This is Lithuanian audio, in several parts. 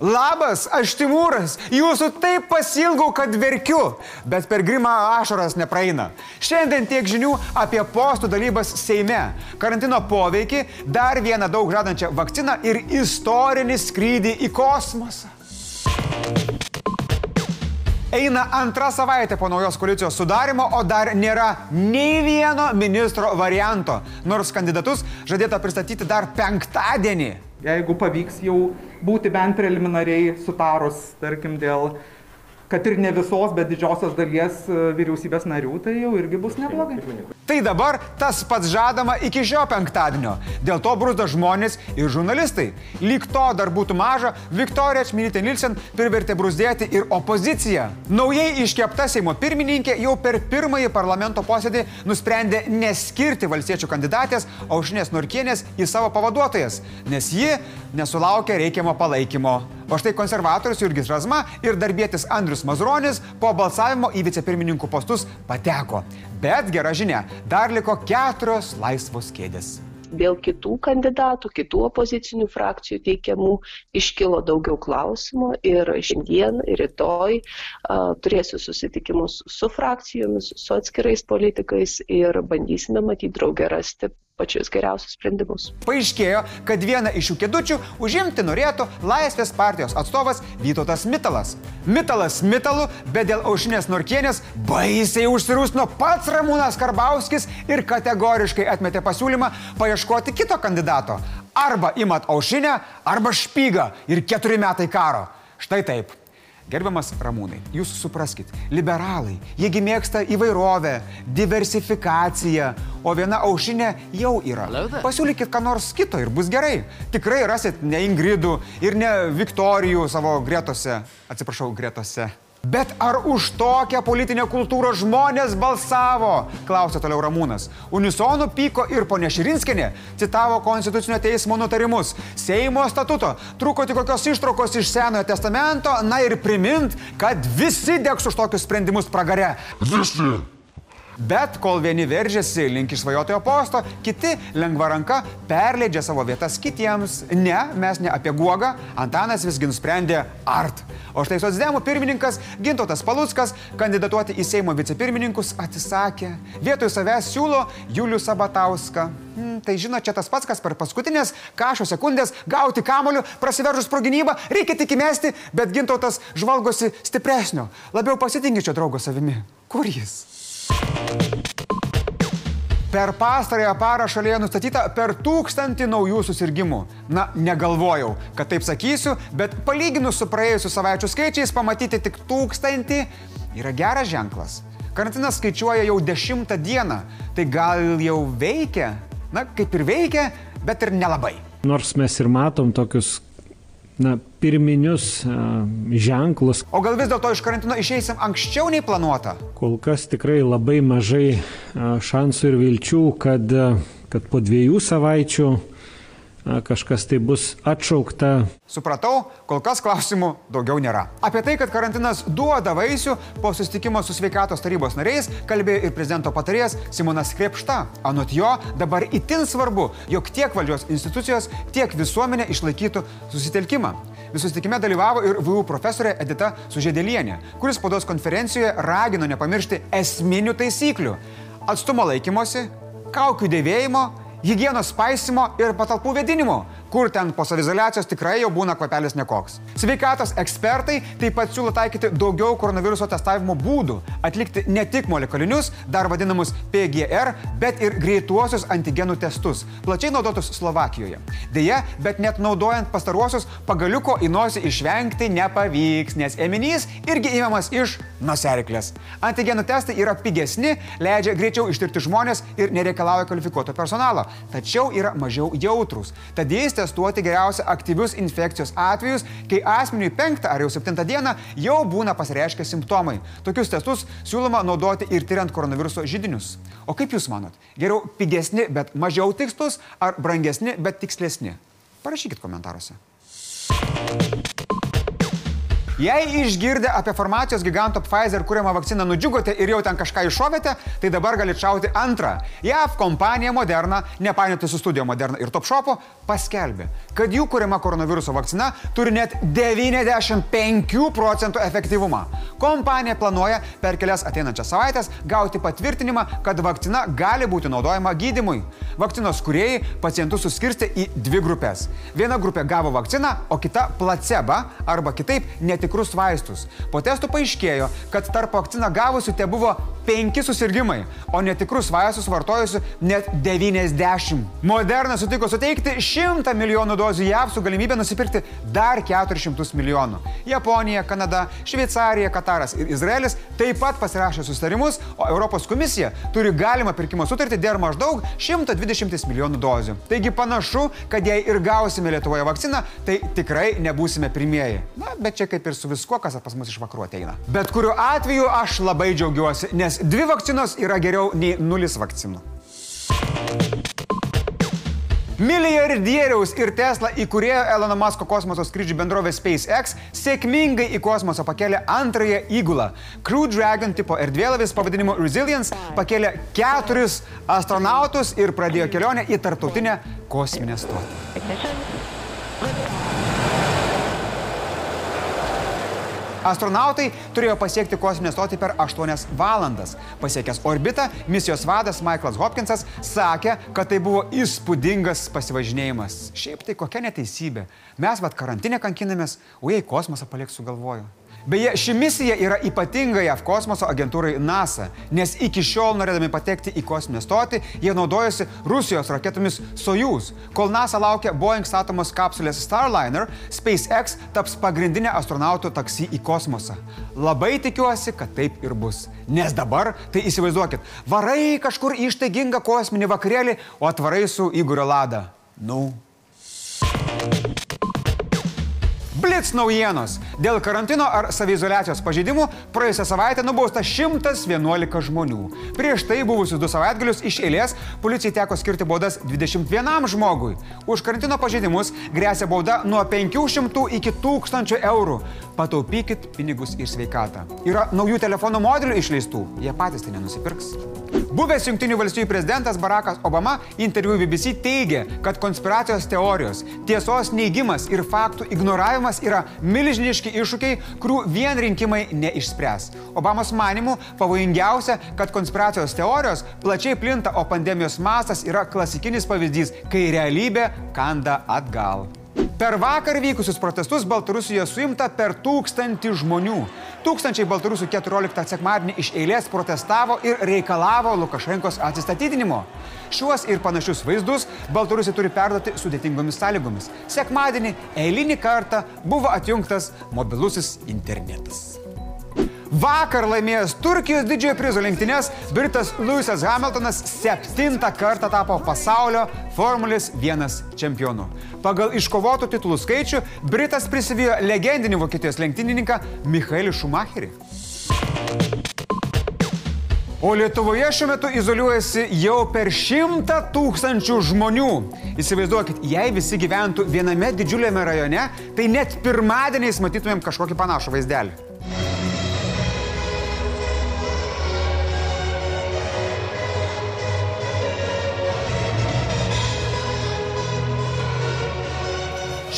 Labas, aš Timūras, jūsų taip pasilgau, kad verkiu, bet per grimą ašaras nepraeina. Šiandien tiek žinių apie postų dalybas Seime, karantino poveikį, dar vieną daug žadančią vakciną ir istorinį skrydį į kosmosą. Eina antra savaitė po naujos koalicijos sudarimo, o dar nėra nei vieno ministro varianto, nors kandidatus žadėta pristatyti dar penktadienį jeigu pavyks jau būti bent preliminariai sutarus, tarkim, dėl kad ir ne visos, bet didžiosios dalies e, vyriausybės narių, tai jau irgi bus neblogai. Tai dabar tas pats žadama iki šio penktadienio. Dėl to brūzda žmonės ir žurnalistai. Lyg to dar būtų maža, Viktorija Čmilytė Nilsen privertė brūzdėti ir opoziciją. Naujai iškepta Seimo pirmininkė jau per pirmąjį parlamento posėdį nusprendė neskirti valstiečių kandidatės Aušinės Norkienės į savo pavaduotojas, nes ji nesulaukė reikiamo palaikymo. O štai konservatorius Jurgis Razma ir darbėtis Andrius Mazronis po balsavimo į vicepirmininkų postus pateko. Bet gera žinia, dar liko keturios laisvos kėdės dėl kitų kandidatų, kitų opozicinių frakcijų teikiamų iškilo daugiau klausimų ir šiandien, rytoj a, turėsiu susitikimus su frakcijomis, su atskirais politikais ir bandysime matyti draugę rasti pačius geriausius sprendimus. Paaiškėjo, kad vieną iš šių kėdučių užimti norėtų Laisvės partijos atstovas Vytautas Mitalas. Mitalas Mitalu, bet dėl aušinės Norkienės baisiai užsirūsno pats Ramūnas Karbauskis ir kategoriškai atmetė pasiūlymą paieškoti kito kandidato. Arba imat aušinę, arba špygą ir keturi metai karo. Štai taip. Gerbiamas Ramūnai, jūs supraskit, liberalai, jiegi mėgsta įvairovę, diversifikaciją, o viena aušinė jau yra. Pasiūlykit ką nors kito ir bus gerai. Tikrai rasit ne Ingridų ir ne Viktorijų savo gretose, atsiprašau, gretose. Bet ar už tokią politinę kultūrą žmonės balsavo? Klausė toliau Ramūnas. Unisonų pyko ir ponė Širinskinė citavo Konstitucinio teismo nutarimus. Seimo statuto truko tik kokios ištraukos iš Senojo testamento, na ir primint, kad visi degs už tokius sprendimus pragare. Visi. Bet kol vieni veržiasi link išsvajotojo posto, kiti lengva ranka perleidžia savo vietas kitiems. Ne, mes ne apie guogą, Antanas visgi nusprendė art. O štai Sosdemų pirmininkas Gintotas Paluckas kandidatuoti į Seimo vicepirmininkus atsisakė. Vietoj savęs siūlo Julius Sabatauską. Hmm, tai žinot, čia tas pats, kas per paskutinės kažko sekundės gauti kamoliu, prasiveržus pro gynybą, reikia tik įmesti, bet Gintotas žvalgosi stipresnio, labiau pasitinkičio draugo savimi. Kur jis? Per pastarąją parą šalyje nustatyta per tūkstantį naujų susirgymų. Na, negalvojau, kad taip sakysiu, bet palyginus su praėjusiu savaičių skaičiais pamatyti tik tūkstantį yra geras ženklas. Karantinas skaičiuoja jau dešimtą dieną, tai gal jau veikia? Na, kaip ir veikia, bet ir nelabai. Nors mes ir matom tokius na, pirminius a, ženklus. O gal vis dėlto iš karantino išeisim anksčiau nei planuota? Kol kas tikrai labai mažai a, šansų ir vilčių, kad, a, kad po dviejų savaičių kažkas tai bus atšaukta. Supratau, kol kas klausimų daugiau nėra. Apie tai, kad karantinas duoda vaisių, po susitikimo su sveikatos tarybos nariais kalbėjo ir prezidento patarėjas Simonas Krepšta. Anot jo, dabar itin svarbu, jog tiek valdžios institucijos, tiek visuomenė išlaikytų susitelkimą. Susitikime dalyvavo ir VU profesorė Edita Sužėdėlienė, kuris spaudos konferencijoje ragino nepamiršti esminių taisyklių - atstumo laikymosi, kaukių dėvėjimo hygienos paisimo ir patalpų vedinimo, kur ten po savizolacijos tikrai jau būna kvapelis nekoks. Sveikatos ekspertai taip pat siūlo taikyti daugiau koronaviruso testavimo būdų, atlikti ne tik molekulinius, dar vadinamus PGR, bet ir greituosius antigenų testus, plačiai naudotus Slovakijoje. Deja, bet net naudojant pastaruosius, pagaliuko į nosį išvengti nepavyks, nes ėminys irgi įmamas iš noseriklės. Antigenų testai yra pigesni, leidžia greičiau ištirti žmonės ir nereikalauja kvalifikuoto personalo, tačiau yra mažiau jautrus. Tad jais testuoti geriausia aktyvius infekcijos atvejus, kai asmeniui penktą ar jau septintą dieną jau būna pasireiškę simptomai. Tokius testus siūloma naudoti ir tyriant koronaviruso žydinius. O kaip Jūs manot, geriau pigesni, bet mažiau tikslus ar brangesni, bet tikslesni? Parašykit komentaruose. Jei išgirdę apie farmacijos giganto Pfizer kūriamą vakciną nudžiugote ir jau ten kažką iššovėte, tai dabar galite šauti antrą. JAV kompanija Moderna, nepainioti su studijo Moderna ir Top Shopo, paskelbė, kad jų kūriama koronaviruso vakcina turi net 95 procentų efektyvumą. Kompanija planuoja per kelias ateinančias savaitės gauti patvirtinimą, kad vakcina gali būti naudojama gydimui. Vakcinos kuriejai pacientus suskirstė į dvi grupės. Viena grupė gavo vakciną, o kita placebą arba kitaip netikrus vaistus. Po testų paaiškėjo, kad tarp vakciną gavusių te buvo 5 susirgymai, o netikrus vaistus vartojusių net 90. Moderna sutiko suteikti 100 milijonų dozių JAV su galimybė nusipirkti dar 400 milijonų. Japonija, Kanada, Šveicarija, Kataras ir Izraelis taip pat pasirašė susitarimus, o Europos komisija turi galimą pirkimo sutartį dėl maždaug 120 milijonų dozių. Taigi panašu, kad jei ir gausime Lietuvoje vakciną, tai tikrai nebūsime pirmieji. Na, bet čia kaip ir su viskuo, kas pas mus iš vakarų ateina. Bet kuriuo atveju aš labai džiaugiuosi, nes dvi vakcinos yra geriau nei nulis vakcinų. Milijardieriaus ir Tesla įkūrėjo Elono Musko kosmoso skrydžių bendrovė SpaceX sėkmingai į kosmosą pakėlė antrąją įgulą. Crew Dragon tipo erdvėlaivis pavadinimu Resilience pakėlė keturis astronautus ir pradėjo kelionę į tarptautinę kosminę stotį. Astronautai turėjo pasiekti kosminę stotį per 8 valandas. Pasiekęs orbitą, misijos vadas Michaelas Hopkinsas sakė, kad tai buvo įspūdingas pasivažinėjimas. Šiaip tai kokia neteisybė. Mes vad karantinę kankinamės, o jei kosmosą paliksiu galvoju. Beje, ši misija yra ypatinga JAV kosmoso agentūrai NASA, nes iki šiol norėdami patekti į kosminę stotį, jie naudojosi Rusijos raketomis Soyuz. Kol NASA laukia Boeing statomos kapsulės Starliner, SpaceX taps pagrindinė astronautų taksi į kosmosą. Labai tikiuosi, kad taip ir bus. Nes dabar, tai įsivaizduokit, varai kažkur ištaigingą kosminį vakarėlį, o atvarai su Igorio Lada. Nu. Blitz naujienos. Dėl karantino ar savizolacijos pažeidimų praėjusią savaitę nubausta 111 žmonių. Prieš tai buvusius du savaitgalius iš eilės policijai teko skirti baudas 21 žmogui. Už karantino pažeidimus grėsia bauda nuo 500 iki 1000 eurų. Pataupykit pinigus ir sveikatą. Yra naujų telefonų modelių išleistų, jie patys tai nenusipirks. Buvęs Junktinių valstybių prezidentas Barackas Obama interviu BBC teigė, kad konspiracijos teorijos, tiesos neigimas ir faktų ignoravimas yra milžiniški iššūkiai, kurių vien rinkimai neišspręs. Obamos manimu pavojingiausia, kad konspiracijos teorijos plačiai plinta, o pandemijos mastas yra klasikinis pavyzdys, kai realybė kanda atgal. Per vakar vykusius protestus Baltarusijoje suimta per tūkstantį žmonių. Tūkstančiai Baltarusių 14 sekmadienį iš eilės protestavo ir reikalavo Lukašenkos atsistatydinimo. Šiuos ir panašius vaizdus Baltarusija turi perduoti sudėtingomis sąlygomis. Sekmadienį eilinį kartą buvo atjungtas mobilusis internetas. Vakar laimėjęs Turkijos didžiojo prizo lenktynės, Britas Lewisas Hamiltonas septintą kartą tapo pasaulio Formulės 1 čempionu. Pagal iškovotų titulų skaičių Britas prisivijo legendinį Vokietijos lenktynininką Michaelį Schumacherį. O Lietuvoje šiuo metu izoliuojasi jau per šimtą tūkstančių žmonių. Įsivaizduokit, jei visi gyventų viename didžiuliame rajone, tai net pirmadieniais matytumėm kažkokį panašų vaizdelį.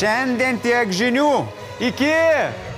Šiandien tiek žinių. Iki!